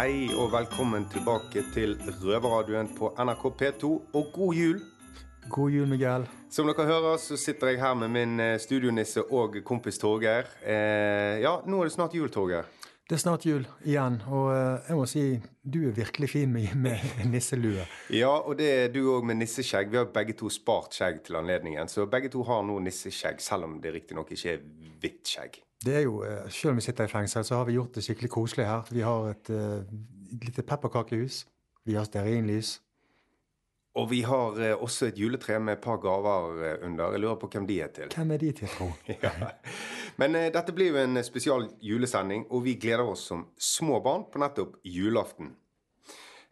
Hei og velkommen tilbake til Røverradioen på NRK P2, og god jul! God jul, Miguel. Som dere hører, så sitter jeg her med min eh, studionisse og kompis Torgeir. Eh, ja, nå er det snart jul, Torgeir. Det er snart jul igjen, og eh, jeg må si du er virkelig fin med, med nisselue. Ja, og det er du òg med nisseskjegg. Vi har begge to spart skjegg til anledningen, så begge to har nå nisseskjegg, selv om det riktignok ikke er hvitt skjegg. Det er jo, eh, Selv om vi sitter i fengsel, så har vi gjort det skikkelig koselig her. Vi har et et lite pepperkakehus. Vi har stearinlys. Og vi har eh, også et juletre med et par gaver eh, under. Jeg lurer på hvem de er til. Hvem er de til, tro? ja. Men uh, dette blir jo en spesial julesending, og vi gleder oss som små barn på nettopp julaften.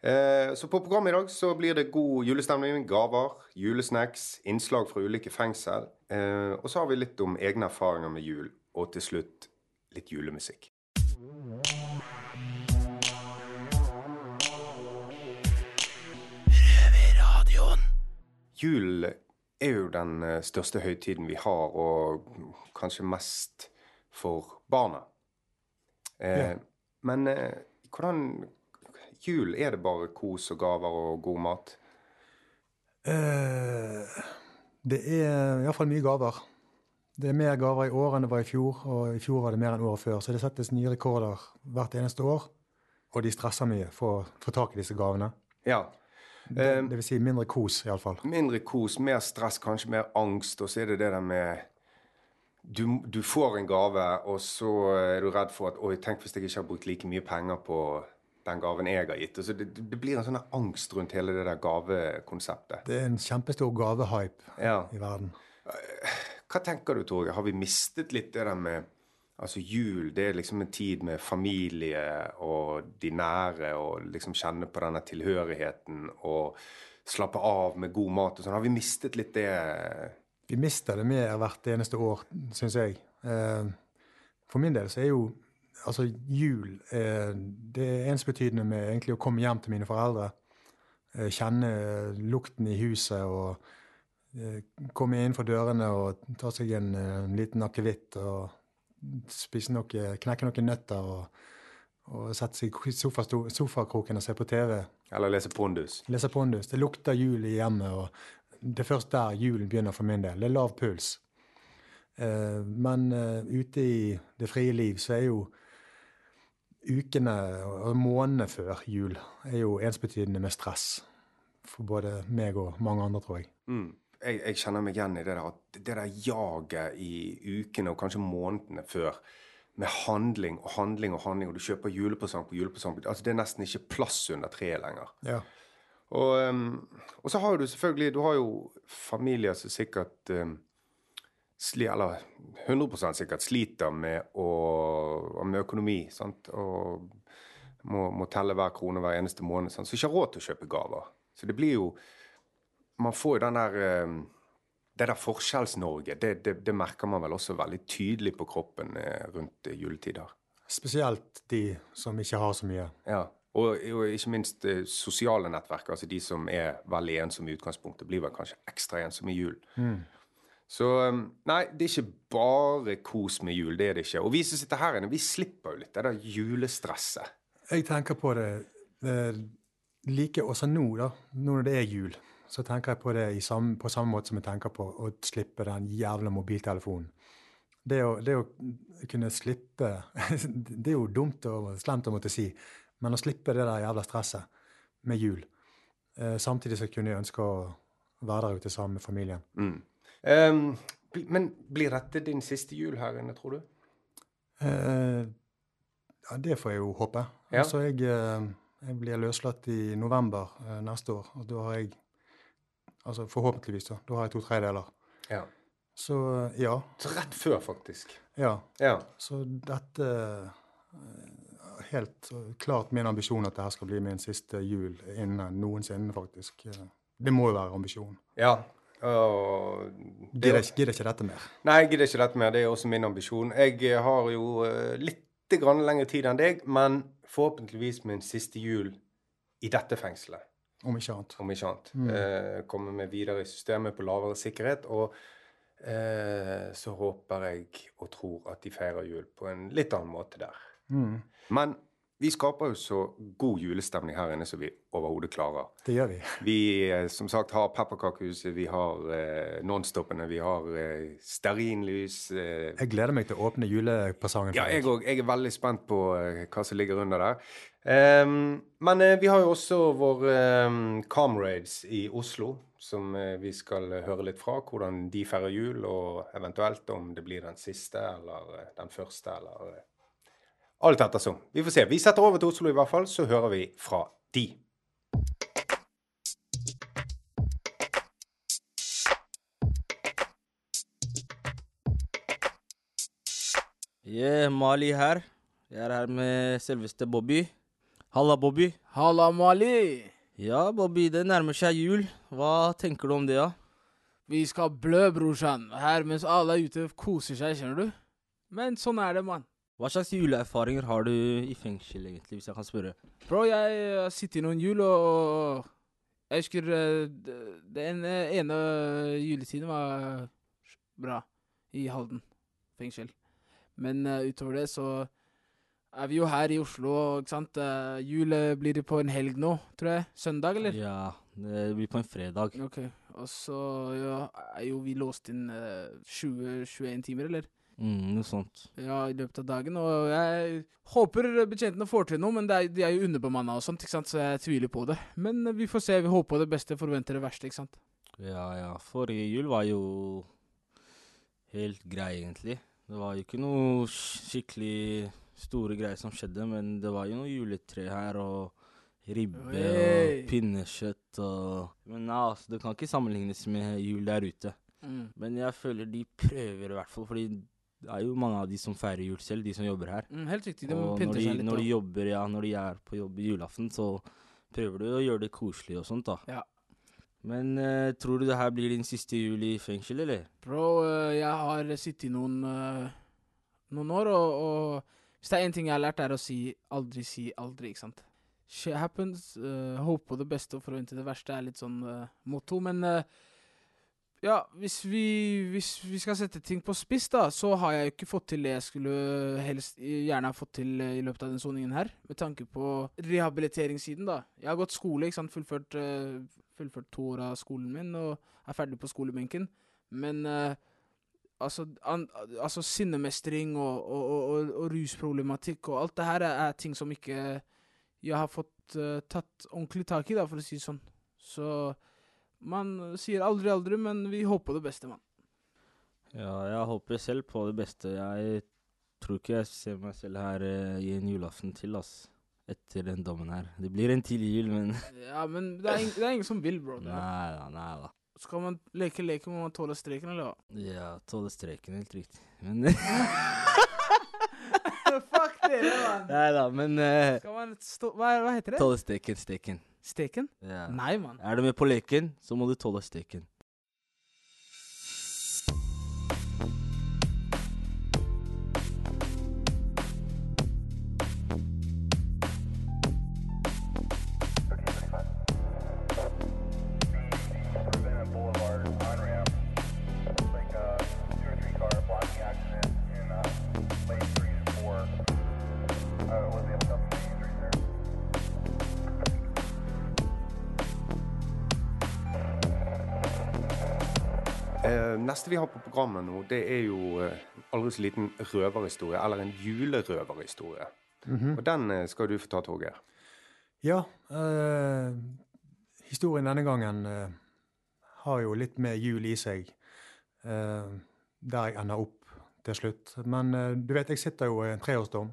Uh, så på programmet i dag så blir det god julestemning, gaver, julesnacks, innslag fra ulike fengsel. Uh, og så har vi litt om egne erfaringer med jul, og til slutt litt julemusikk. Jul er jo den eh, største høytiden vi har, og kanskje mest for barna. Eh, Ja. Men eh, hvordan Jul, er det bare kos og gaver og god mat? Eh, det er iallfall mye gaver. Det er mer gaver i år enn det var i fjor, og i fjor var det mer enn året før. Så det settes nye rekorder hvert eneste år, og de stresser mye for å få tak i disse gavene. Ja. Det, Eh, det vil si mindre kos, iallfall. mindre kos, mer stress, kanskje mer angst, og så er det det der med du, du får en gave, og så er du redd for at Oi, tenk hvis jeg ikke har brukt like mye penger på den gaven jeg har gitt. Det, det blir en sånn angst rundt hele det der gavekonseptet. Det er en kjempestor gavehype Ja. i verden. Hva tenker du, Torgeir? Har vi mistet litt det der med Altså, jul, det er liksom en tid med familie og de nære, og liksom kjenne på denne tilhørigheten og slappe av med god mat og sånn. Har vi mistet litt det? Vi mister det mer hvert eneste år, syns jeg. Eh, For min del så er jo altså jul eh, det er ensbetydende med egentlig å komme hjem til mine foreldre. eh, Kjenne lukten i huset og komme innenfor dørene og ta seg en, eh, en liten akevitt og spise noe, knekke noen nøtter og, og sette seg i sofa, sofakroken og se på TV. Eller lese pondus? Lese pondus. Det lukter jul i hjemmet, og det er først der julen begynner for min del. Det er lav puls. Eh, men eh, ute i det frie liv så er jo ukene og månedene før jul er jo ensbetydende med stress. For både meg og mange andre, tror jeg. Mm. Jeg, jeg kjenner meg igjen i det der at det der jaget i ukene og kanskje månedene før med handling og handling og handling, og du kjøper julepresang på julepresang altså Det er nesten ikke plass under treet lenger. Ja. Og, um, og så har du selvfølgelig Du har jo familier som sikkert um, sli, Eller 100% sikkert sliter med, å, med økonomi. sant? Og må, må telle hver krone hver eneste måned. Sant? Så ikke har råd til å kjøpe gaver. Så det blir jo Man får jo den der um, Det der Forskjells-Norge, det, det, det merker man vel også veldig tydelig på kroppen eh, rundt eh, juletider. Spesielt de som ikke har så mye. Ja, og, og ikke minst eh, sosiale nettverk, altså de som er veldig ensomme i utgangspunktet, blir vel kanskje ekstra ensomme i jul. Så um, nei, det er ikke bare kos med jul, det er det ikke. Og vi som sitter her inne, vi slipper jo litt det der julestresset. Jeg tenker på det det like også nå, da. Nå når det er jul, så tenker jeg på det i samme, på samme måte som jeg tenker på å slippe den jævla mobiltelefonen. Det å, det å kunne slippe Det er jo dumt og slemt å måtte si, men å slippe det der jævla stresset med jul, eh, samtidig så kunne jeg ønske å være der ute sammen med familien. Um, men blir dette din siste jul her inne, tror du? Uh, ja, det får jeg jo håpe. Ja. Altså, jeg, eh, jeg blir løslatt i november neste år, og da har jeg Altså forhåpentligvis, da. Da har jeg to tredjedeler. Ja. Så eh, ja. Så rett før, faktisk. Ja. Ja. Så dette eh, Helt klart min ambisjon at dette skal bli min siste jul innen noensinne, faktisk. Eh, Det må jo være ambisjonen. Ja. Og det, Gidder ikke, gidder ikke dette mer. Nei, jeg gidder ikke dette mer. Det er også min ambisjon. Jeg har jo litt grann lengre tid enn deg, men forhåpentligvis min siste jul i dette fengselet, Om ikke annet. om ikke annet. Eh, kommer vi videre i systemet på lavere sikkerhet. Og eh, så håper jeg og tror at de feirer jul på en litt annen måte der. Mm. Men vi skaper jo så god julestemning her inne som vi overhodet klarer. Det gjør vi. Vi eh, som sagt har pepperkakehuset, vi har eh, Nonstopene, vi har eh, stearinlys. Eh, Jeg gleder meg til å åpne julepresangen. ja, jeg òg. Jeg er veldig spent på hva som ligger under der. Ehm, men uh, vi har jo også vår um, Comrades i Oslo, som uh, vi skal høre litt fra. Hvordan de feirer jul, og eventuelt om det blir den siste eller uh, den første, eller eh, Alt ettersom. Vi får se. Vi setter over til Oslo i hvert fall, så hører vi fra de. Yeah, Mali her. Jeg er her med selveste Bobby. Halla, Bobby. Halla, Mali. Ja, Bobby, det nærmer seg jul. Hva tenker du om det, da? Vi skal blø, brorsan. Her mens alle er ute koser seg, skjønner du. Men sånn er det, mann. Hva slags juleerfaringer har du i fengsel, egentlig, hvis jeg kan spørre? Bro, jeg har sittet i noen jul, og jeg husker eh, den ene juletiden var bra i Halden fengsel. Men eh, utover det så er vi jo her i Oslo, ikke sant. Uh, jul eh, blir det på en helg nå, tror jeg. Søndag, eller? Ja, det blir på en fredag. Ok, og så ja, er jo vi låst inn uh, 20-21 timer, eller? Mm, noe sånt. Ja, i løpet av dagen. Og jeg håper betjentene får til noe, men det er, de er jo underbemanna og sånt, ikke sant, så jeg tviler på det. Men eh, vi får se. Vi håper på det beste, forventer det verste, ikke sant. Ja, ja. Forrige jul var jo helt grei, egentlig. Det var jo ikke noe skikkelig store greier som skjedde, men det var jo noe juletre her, og ribbe Oi. og pinnekjøtt og Men nei, altså, det kan ikke sammenlignes med jul der ute. Mm. Men jeg føler de prøver i hvert fall, fordi det er jo mange av de som feirer jul selv, de som jobber her. Mm, helt riktig. De må pynte de, seg litt. når de jobber, ja, når de er på jobb i julaften, så prøver du å gjøre det koselig og sånt, da. Ja. Men uh, tror du det her blir din siste jul i fengsel, eller? Bro, uh, jeg har sittet i noen, uh, noen år, og, og hvis det er én ting jeg har lært, er å si aldri si aldri, ikke sant. Shit happens. Uh, håp på det beste og forvente det verste er litt sånn uh, motto. Men uh, ja, hvis vi, hvis vi skal sette ting på spiss, da, så har jeg jo ikke fått til det jeg skulle helst gjerne ha fått til eh, i løpet av den soningen her. Med tanke på rehabiliteringssiden, da. Jeg har gått skole, ikke sant. Fullført, eh, fullført to år av skolen min og er ferdig på skolebenken. Men eh, altså, an, altså sinnemestring og, og, og, og, rusproblematikk og alt det her er, er ting som ikke jeg har fått uh, tatt ordentlig tak i, da, for å si det sånn. Så man sier aldri aldri, men vi håper det beste, mann. Ja, jeg håper selv på det beste. Jeg tror ikke jeg ser meg selv her uh, i en julaften til, ass. Etter den dommen her. Det blir en tidlig jul, men Ja, men det er, ing, det er ingen som vil, bro. Nei da, nei da. Skal man leke leken, må man tåle streken, eller hva? Ja, tåle streken, helt riktig. Men Fuck dere, mann! Nei da, men uh, Skal man stå Hva, hva heter det? Tåle steken, steken. Steken? Ja. Nei, mann. Er du med på leken, så må du tåle steken. Neste vi har på programmet nå, det er jo eh, aldri så liten røverhistorie, eller en julerøverhistorie. Og den eh, skal du få ta, Torgeir. Ja, eh, historien denne gangen eh, har jo litt mer jul i seg, eh, der jeg ender opp til slutt. Men eh, du vet, jeg sitter jo i en treårsdom.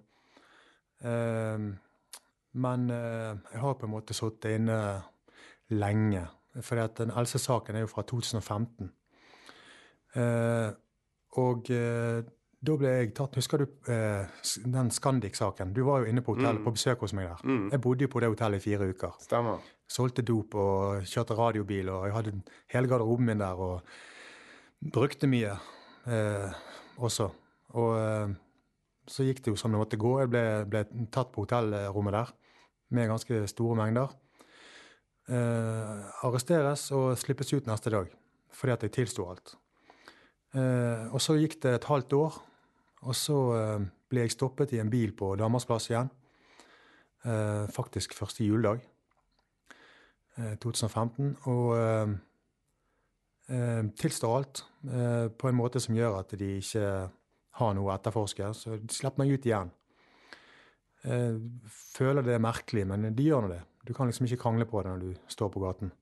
Men jeg har på en måte sittet inne lenge. For den eldste saken er jo fra 2015. Eh, og eh, da ble jeg tatt Husker du eh, den Scandic-saken? Du var jo inne på hotellet Mm. på besøk hos meg der. Mm. Jeg bodde jo på det hotellet i fire uker. Stemmer. solgte dop og kjørte radiobil, og jeg hadde hele garderoben min der og brukte mye eh, også. Og eh, så gikk det jo som det måtte gå. Jeg ble, ble tatt på hotellrommet der med ganske store mengder. Eh, arresteres og slippes ut neste dag fordi at jeg tilsto alt. Eh, og så gikk det et halvt år, og så eh, ble jeg stoppet i en bil på Danmarksplass igjen. Eh, faktisk første juledag. 2015. Og eh, eh, tilstår alt eh, på en måte som gjør at de ikke har noe å etterforske. Så de slipper meg ut igjen. Føler det er merkelig, men de gjør nå det. Du kan liksom ikke krangle på det når du står på gaten.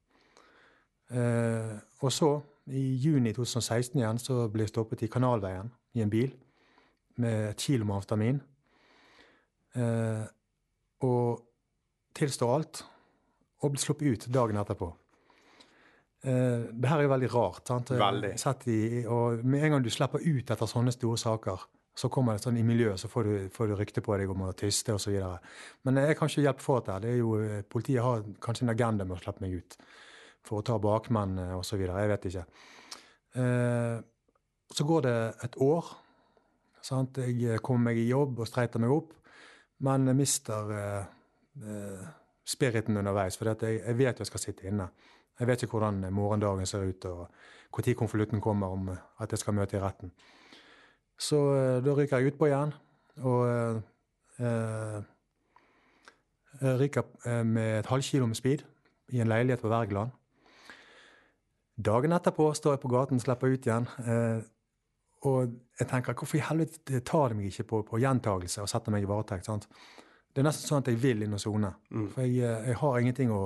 Og så, i juni 2016 igjen, så ble jeg stoppet i Kanalveien i en bil med et kilo med amfetamin. og tilstår alt og ble sluppet ut dagen etterpå. Uh, det her er jo veldig rart. sant? Veldig. I, og Med en gang du slipper ut etter sånne store saker, så kommer det sånn i miljøet, så får du, får du rykte på deg om å tyste osv. Men jeg kan ikke hjelpe for dette. Det er jo, eh, Politiet har kanskje en agenda med å slippe meg ut for å ta bakmenn osv. Jeg vet ikke. Uh, så går det et år. Sant? Jeg kommer meg i jobb og streiter meg opp, men jeg mister uh, spiriten underveis. For jeg, vet jo jeg skal sitte inne. Jeg vet ikke hvordan morgendagen ser ut, og når konvolutten kommer om at jeg skal møte i retten. Så eh, da ryker jeg utpå igjen. Og eh, jeg ryker eh, med et halvkilo med speed i en leilighet på Wergeland. Dagen etterpå står jeg på gaten, slipper ut igjen. Eh, og jeg tenker hvorfor i helvete tar de meg ikke på, på gjentagelse og setter meg i varetekt? sant? Det er nesten sånn at jeg vil inn og sone. Mm. For jeg, eh, jeg, har ingenting å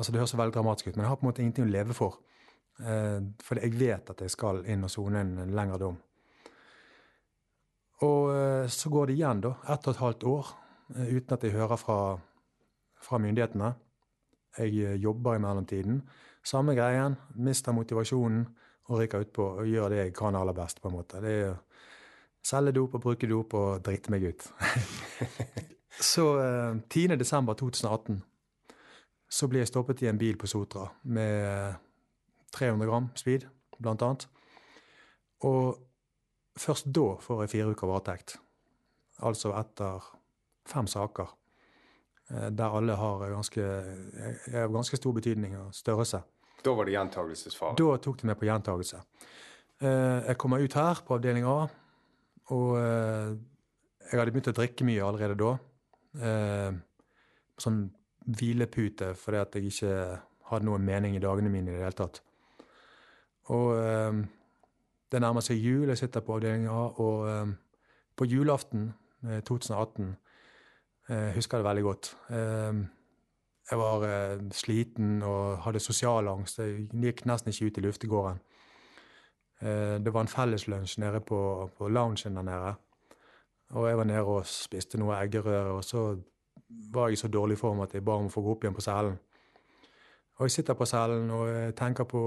altså Det høres veldig dramatisk ut, men jeg har på en måte ingenting å leve for. Eh, for jeg vet at jeg skal inn og sone en, en lengre dom. Og eh, så går det igjen, da. Ett og et halvt år eh, uten at jeg hører fra, fra myndighetene. Jeg eh, jobber i mellomtiden. Samme greien. Mister motivasjonen og ryker utpå og gjør det jeg kan aller best. på en måte. Det er selge dop og bruke dop og drite meg ut. Så eh, 10.12.2018 så ble jeg stoppet i en bil på Sotra med 300 gram speed, blant annet. Og først da får jeg fire uker varetekt. Altså etter fem saker. Eh, der alle har ganske, er ganske stor betydning og størrelse. Da var det gjentagelsesfare? Da tok de meg på gjentagelse. Eh, jeg kommer ut her på avdeling A, og eh, jeg hadde begynt å drikke mye allerede da eh, sånn hvilepute fordi at jeg ikke hadde noen mening i dagene mine i det hele tatt. Og eh, det nærmer seg jul, jeg sitter på avdeling A, og eh, på julaften 2018 eh, husker det veldig godt. Eh, jeg var eh, sliten og hadde sosial angst. Jeg gikk nesten ikke ut i luftegården. det var en felleslunsj nede på, på loungen der nede. Og jeg var nede og spiste noe eggerøre, og så var jeg i så dårlig form at jeg ba om å få gå opp igjen på cellen. Og jeg sitter på cellen og jeg tenker på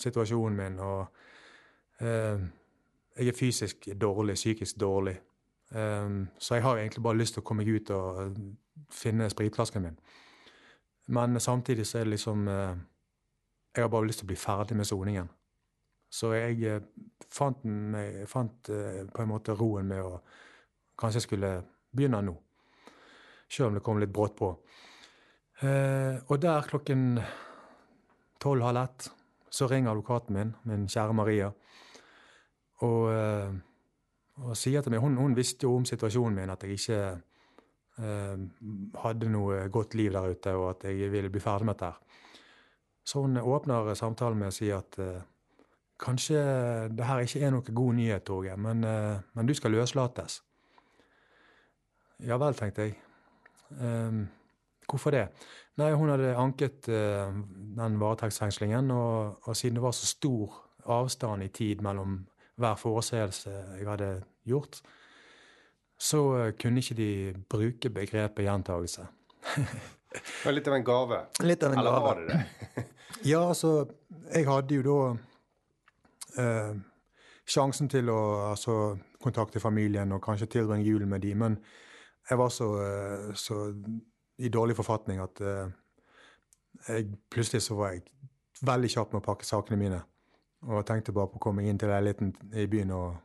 situasjonen min, og eh, jeg er fysisk dårlig, psykisk dårlig. Um, så jeg har egentlig bare lyst til å komme meg ut og finne spritflasken min. Men samtidig så er det liksom uh, Jeg har bare lyst til å bli ferdig med soningen. Så jeg uh, fant, meg, fant uh, på en måte roen med å Kanskje jeg skulle begynne nå. Sjøl om det kom litt brått på. Eh, og der klokken tolv-halv ett så ringer advokaten min, min kjære Maria, og, eh, og sier til meg hun, hun, visste jo om situasjonen min, at jeg ikke eh, hadde noe godt liv der ute, og at jeg ville bli ferdig med dette. Så hun åpner samtalen med å si at eh, kanskje det her ikke er noe god nyhet, Torgeir, men, eh, men du skal løslates. Ja vel, tenkte jeg. Um, hvorfor det? Nei, hun hadde anket uh, den varetektsfengslingen, og, og, siden det var så stor avstand i tid mellom hver foreseelse jeg hadde gjort, så uh, kunne ikke de bruke begrepet gjentagelse. det var litt av en gave? Litt av en Eller gave. var det det? ja, altså, jeg hadde jo da eh, sjansen til å altså, kontakte familien og kanskje tilbringe julen med dem, men jeg var så, eh, så, i dårlig forfatning at eh, jeg, plutselig så var jeg veldig kjapp med å pakke sakene mine. Og tenkte bare på å komme inn til leiligheten i byen og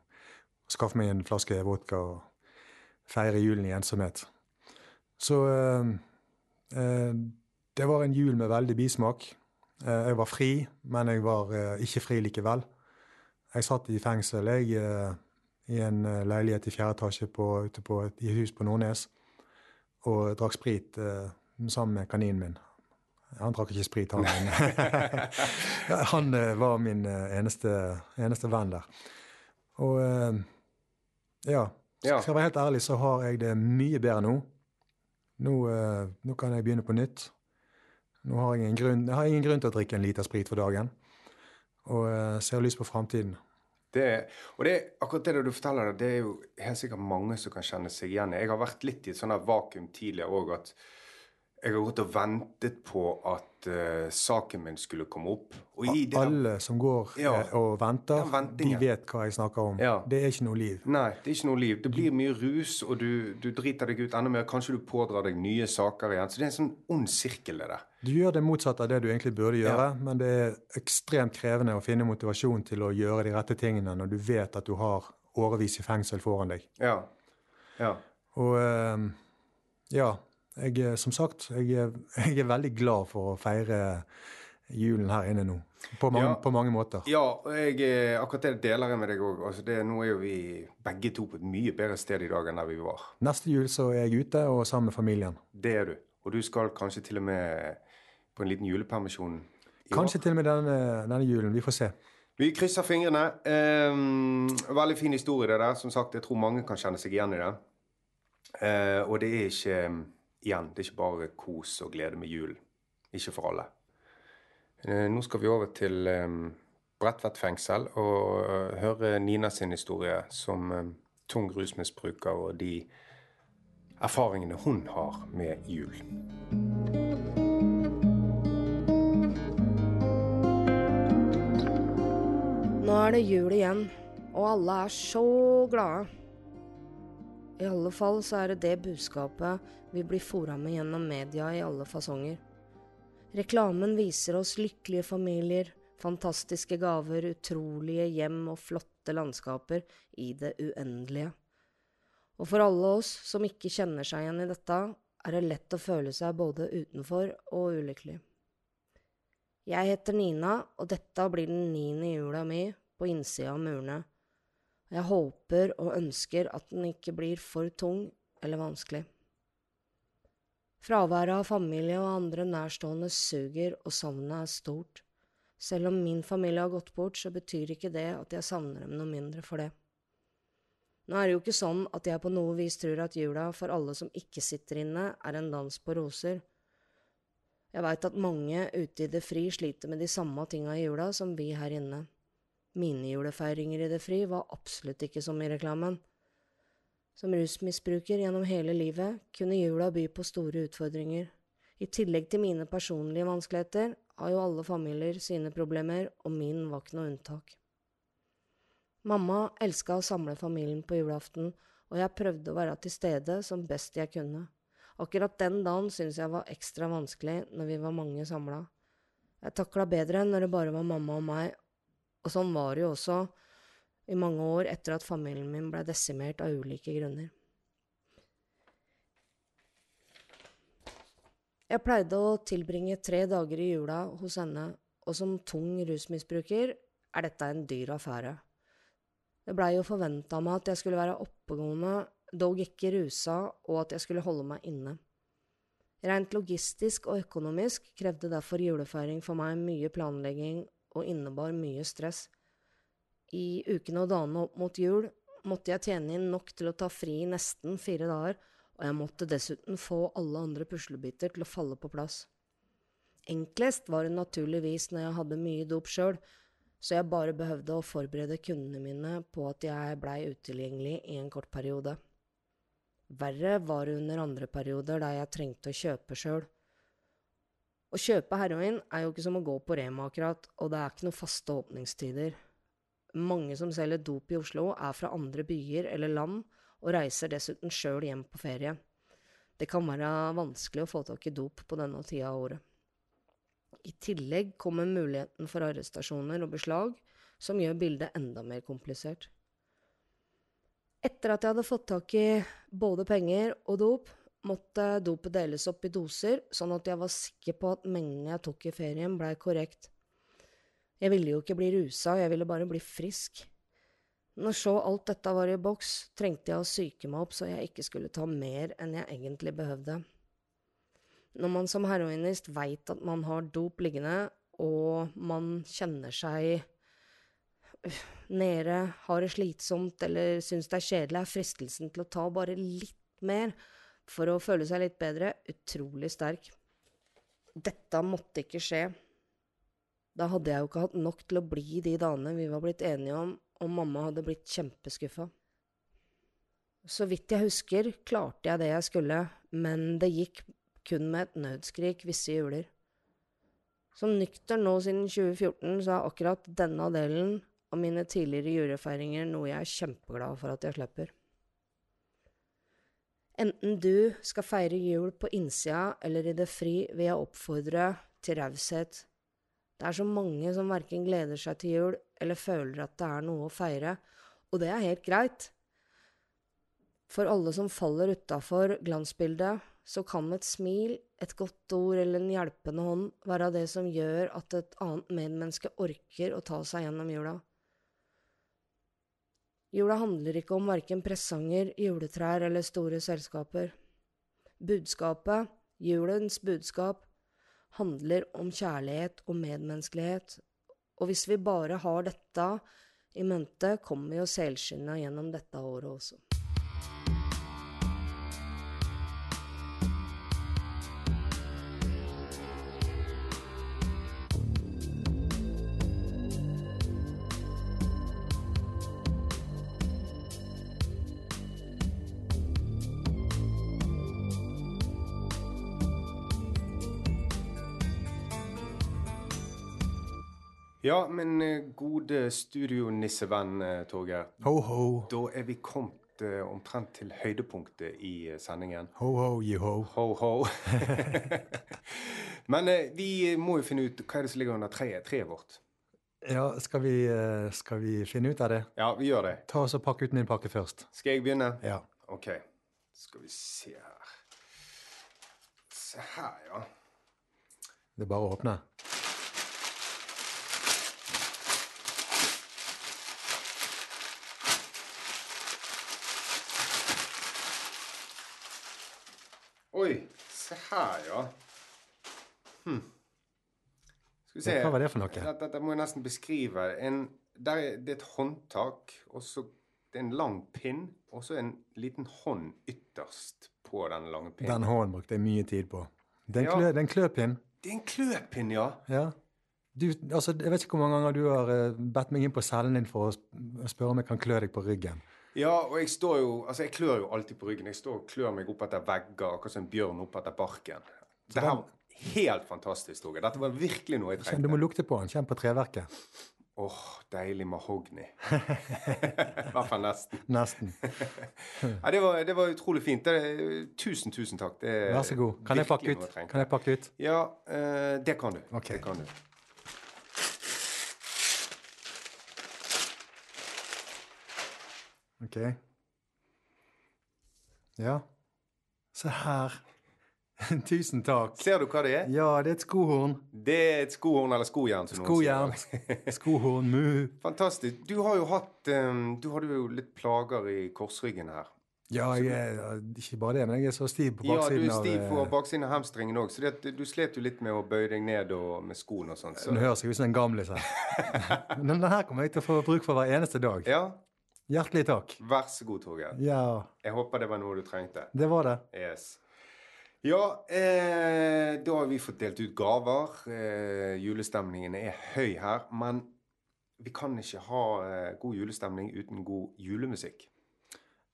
skaffe meg en flaske vodka og feire julen i ensomhet. Så eh, eh, det var en jul med veldig bismak. Eh, jeg var fri, men jeg var eh, ikke fri likevel. Jeg satt i fengsel, jeg, eh, i en eh, leilighet i fjerde etasje på, ute på i et hus på Nordnes, og drakk sprit sammen med kaninen min. Han drakk ikke sprit, han. han eh, var min eh, eneste, eneste venn der. Og eh, ja, Ja. skal jeg være helt ærlig, så har jeg det mye bedre nå. Nå, nå kan jeg begynne på nytt. Nå har jeg, ingen grunn, jeg har ingen grunn til å drikke en liter sprit for dagen. Og eh, ser lyst på framtiden. Det, og det, akkurat det du forteller, det er jo helt sikkert mange som kan kjenne seg igjen i. Jeg har vært litt i et sånt vakuum tidligere òg, at jeg har gått og ventet på at uh, saken min skulle komme opp. I der- Alle som går Ja. eh, og venter, de vet hva jeg snakker om. Ja. Det er ikke noe liv. Nei, det er ikke noe liv. Det blir mye rus, og du, du driter deg ut enda mer. Kanskje du pådrar deg nye saker igjen. Så det er en sånn ond sirkel, det der. Du gjør det motsatte av det du egentlig burde gjøre, men det er ekstremt krevende å finne motivasjon til å gjøre de rette tingene når du vet at du har årevis i fengsel foran deg. Ja. Ja. Og uh, ja, jeg, er- som sagt, jeg, jeg er veldig glad for å feire julen her inne nå. På mange, Ja. på mange måter. Ja, og jeg, eh, akkurat det deler jeg med deg òg. Altså nå er jo vi begge to på et mye bedre sted i dag enn der vi var. Neste jul så er jeg ute og sammen med familien. Det er du. Og du skal kanskje til og med på en liten julepermisjon i Kanskje år. til og med denne, denne julen. Vi får se. Vi krysser fingrene. Ehm, veldig fin historie, det der. Som sagt, jeg tror mange kan kjenne seg igjen i det. Eh, og det er ikke Igjen, det er ikke bare kos og glede med julen. Ikke for alle. Eh, nå skal vi over til um, Bredtvet fengsel og eh, høre Nina sin historie som eh, tung rusmisbruker og de erfaringene hun har med jul. Nå er det jul igjen, og alle er så glade. I alle fall så er det det budskapet vi blir fora med gjennom media i alle fasonger. Reklamen viser oss lykkelige familier, fantastiske gaver, utrolige hjem og flotte landskaper i det uendelige. Og for alle oss som ikke kjenner seg igjen i dette, er det lett å føle seg både utenfor og ulykkelig. Jeg heter Nina, og dette blir den niende jula mi på innsida av murene. Jeg håper og ønsker at den ikke blir for tung eller vanskelig. Fraværet av familie og andre nærstående suger, og savnet er stort. Selv om min familie har gått bort, så betyr ikke det at jeg savner dem noe mindre for det. Nå er det jo ikke sånn at jeg på noe vis tror at jula for alle som ikke sitter inne, er en dans på roser. Jeg veit at mange ute i det fri sliter med de samme tinga i jula som vi her inne. Mine julefeiringer i det fri var absolutt ikke som i reklamen. Som rusmisbruker gjennom hele livet kunne jula by på store utfordringer. I tillegg til mine personlige vanskeligheter har jo alle familier sine problemer, og min var ikke noe unntak. Mamma elska å samle familien på julaften, og jeg prøvde å være til stede som best jeg kunne. Akkurat den dagen syntes jeg var ekstra vanskelig når vi var mange samla. Jeg takla bedre når det bare var mamma og meg, og sånn var det jo også i mange år etter at familien min ble desimert av ulike grunner. Jeg pleide å tilbringe tre dager i jula hos henne, og som tung rusmisbruker er dette en dyr affære. Det blei jo forventa av meg at jeg skulle være oppegående, dog ikke rusa, og at jeg skulle holde meg inne. Rent logistisk og økonomisk krevde derfor julefeiring for meg mye planlegging og innebar mye stress. I ukene og dagene opp mot jul måtte jeg tjene inn nok til å ta fri nesten fire dager, og jeg måtte dessuten få alle andre puslebiter til å falle på plass. Enklest var det naturligvis når jeg hadde mye dop sjøl, så jeg bare behøvde å forberede kundene mine på at jeg blei utilgjengelig i en kort periode. Verre var det under andre perioder der jeg trengte å kjøpe sjøl. Å kjøpe heroin er jo ikke som å gå på Rema akkurat, og det er ikke noen faste åpningstider. Mange som selger dop i Oslo, er fra andre byer eller land, og reiser dessuten sjøl hjem på ferie. Det kan være vanskelig å få tak i dop på denne tida av året. I tillegg kommer muligheten for arrestasjoner og beslag, som gjør bildet enda mer komplisert. Etter at jeg hadde fått tak i både penger og dop, måtte dopet deles opp i doser, sånn at jeg var sikker på at mengden jeg tok i ferien, blei korrekt. Jeg ville jo ikke bli rusa, jeg ville bare bli frisk. Når så alt dette var i boks, trengte jeg å psyke meg opp så jeg ikke skulle ta mer enn jeg egentlig behøvde. Når man som heroinist veit at man har dop liggende, og man kjenner seg øh, nede, har det slitsomt eller syns det er kjedelig, er fristelsen til å ta bare litt mer for å føle seg litt bedre utrolig sterk. Dette måtte ikke skje. Da hadde jeg jo ikke hatt nok til å bli de dagene vi var blitt enige om, og mamma hadde blitt kjempeskuffa. Så vidt jeg husker, klarte jeg det jeg skulle, men det gikk kun med et nødskrik visse juler. Som nykter nå siden 2014, så er akkurat denne delen av mine tidligere julefeiringer noe jeg er kjempeglad for at jeg slipper. Enten du skal feire jul på innsida eller i det fri, vil jeg oppfordre til raushet. Det er så mange som verken gleder seg til jul eller føler at det er noe å feire, og det er helt greit. For alle som faller utafor glansbildet, så kan et smil, et godt ord eller en hjelpende hånd være det som gjør at et annet medmenneske orker å ta seg gjennom jula. Jula handler ikke om verken presanger, juletrær eller store selskaper. Budskapet, julens budskap, handler om kjærlighet og medmenneskelighet, og hvis vi bare har dette i mente, kommer vi å selskinna gjennom dette året også. Ja, men eh, gode studionissevenn, eh, Torgeir. Ho, ho. Da er vi kommet eh, omtrent til høydepunktet i eh, sendingen. Ho, ho, jiho. Ho, ho. men eh, vi må jo finne ut hva er det som ligger under treet, treet vårt. Ja, skal vi, eh, skal vi finne ut av det? Ja, vi gjør det. Ta oss og Pakk ut min pakke først. Skal jeg begynne? Ja. Ok. Skal vi se her. Se her, ja. Det er bare å åpne. Oi, se her, ja. Hm. Skal vi se. Hva var det for noe? Dette, dette må jeg nesten beskrive. En, der er, det er et håndtak, og så det er en lang pinn, og så en liten hånd ytterst på den lange pinnen. Den hånden brukte jeg mye tid på. Det er en, Ja. en kløpinn. Det er en kløpinn, ja. Ja. Du, altså, jeg vet ikke hvor mange ganger du har eh, bedt meg inn på cellen din for å spørre om jeg kan klø deg på ryggen. Ja, og jeg står jo Altså, jeg klør jo alltid på ryggen. Jeg står og klør meg opp etter vegger, akkurat som en bjørn opp etter barken. Det her var helt fantastisk, Torgeir. Dette var virkelig noe jeg Kjenn, du må lukte på den. Kjenn på treverket. Åh, deilig mahogni. I hvert fall nesten. Nesten. Ja, det, var, det var utrolig fint. Det, tusen, tusen takk. Det Vær så god. Kan jeg pakke ut? Kan jeg pakke ut? Ja, eh, det kan du. Okay. Det kan du. Ok. Ja. Se her. Tusen takk. Ser du hva det er? Ja, det er et skohorn. Det er et skohorn eller skojern. som Skojern. Skohorn. Mu. Fantastisk. Du har jo hatt um, Du hadde jo litt plager i korsryggen her. Ja, jeg er ikke bare det, men jeg er så stiv på baksiden av Ja, du er stiv på baksiden av hamstringen òg, så det, du slet jo litt med å bøye deg ned og med skoen og sånt. eh, Så. Nå høres jeg ut som en gamlis her. Men denne her kommer jeg til å få bruk for hver eneste dag. Ja, Hjertelig takk. vær så god, Torgeir. Ja, Jeg håper det var noe du trengte. det var det. Yes. Ja, eh, da har vi fått delt ut gaver. Eh, julestemningen er høy her. Men vi kan ikke ha eh, god julestemning uten god julemusikk.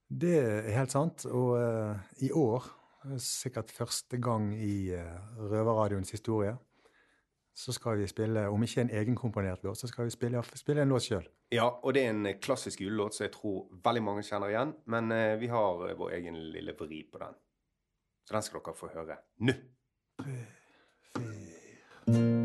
Det er helt sant. Og eh, i år, eh, sikkert første gang i uh, Røverradioens historie, så skal vi spille, om ikke en egenkomponert låt, så skal vi spille, spille en låt sjøl. Ja, og det er en klassisk julelåt som jeg tror veldig mange kjenner igjen. Men eh, vi har eh, vår egen lille vri på den. Så den skal dere få høre nå. Fy. I'm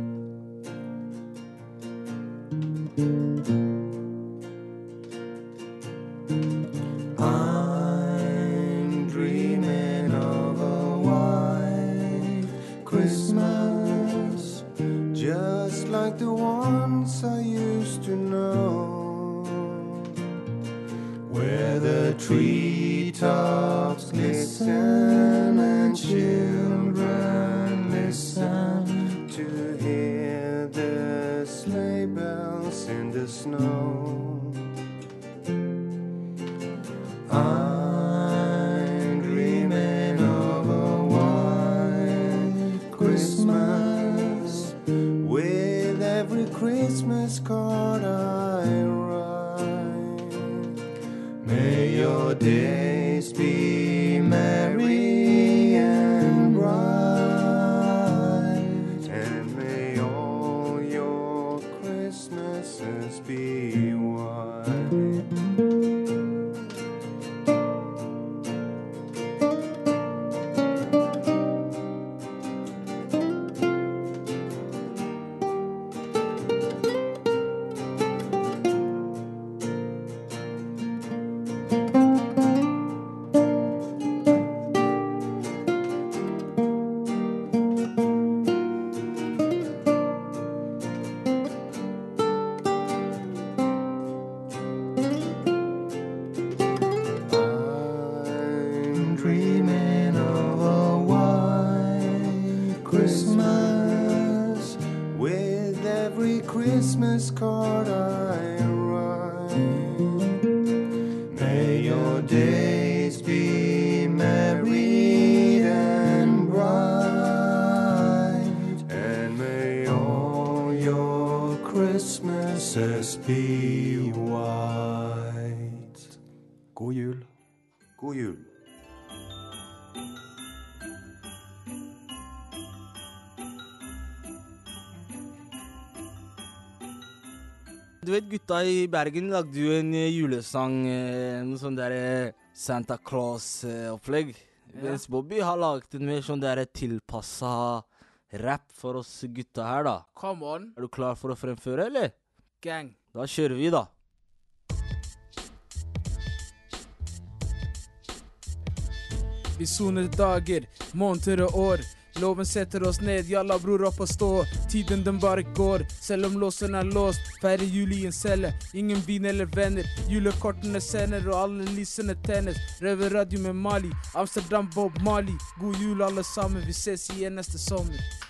snow. I'm dreaming of a white Christmas with every Christmas card I write. May your days God jul. Du vet, gutta i Bergen lagde jo en eh, julesang, eh, noe sånn der eh, Santa Claus-opplegg. Mens Bobby har laget en mer sånn der tilpassa rap for oss gutta her, da. Come on, Er du klar for å fremføre, eller? gang. Da kjører vi, da. Vi soner dager, måneder og år. Loven setter oss ned, jalla bror opp og stå. Tiden den bare går, selv om låsen er låst. Feirer jul i en celle, ingen vin eller venner. Julekortene sender og alle lysene tennes. Røverradio med Mali, Amsterdam Bob Mali. God jul alle sammen, vi ses igjen neste sommer.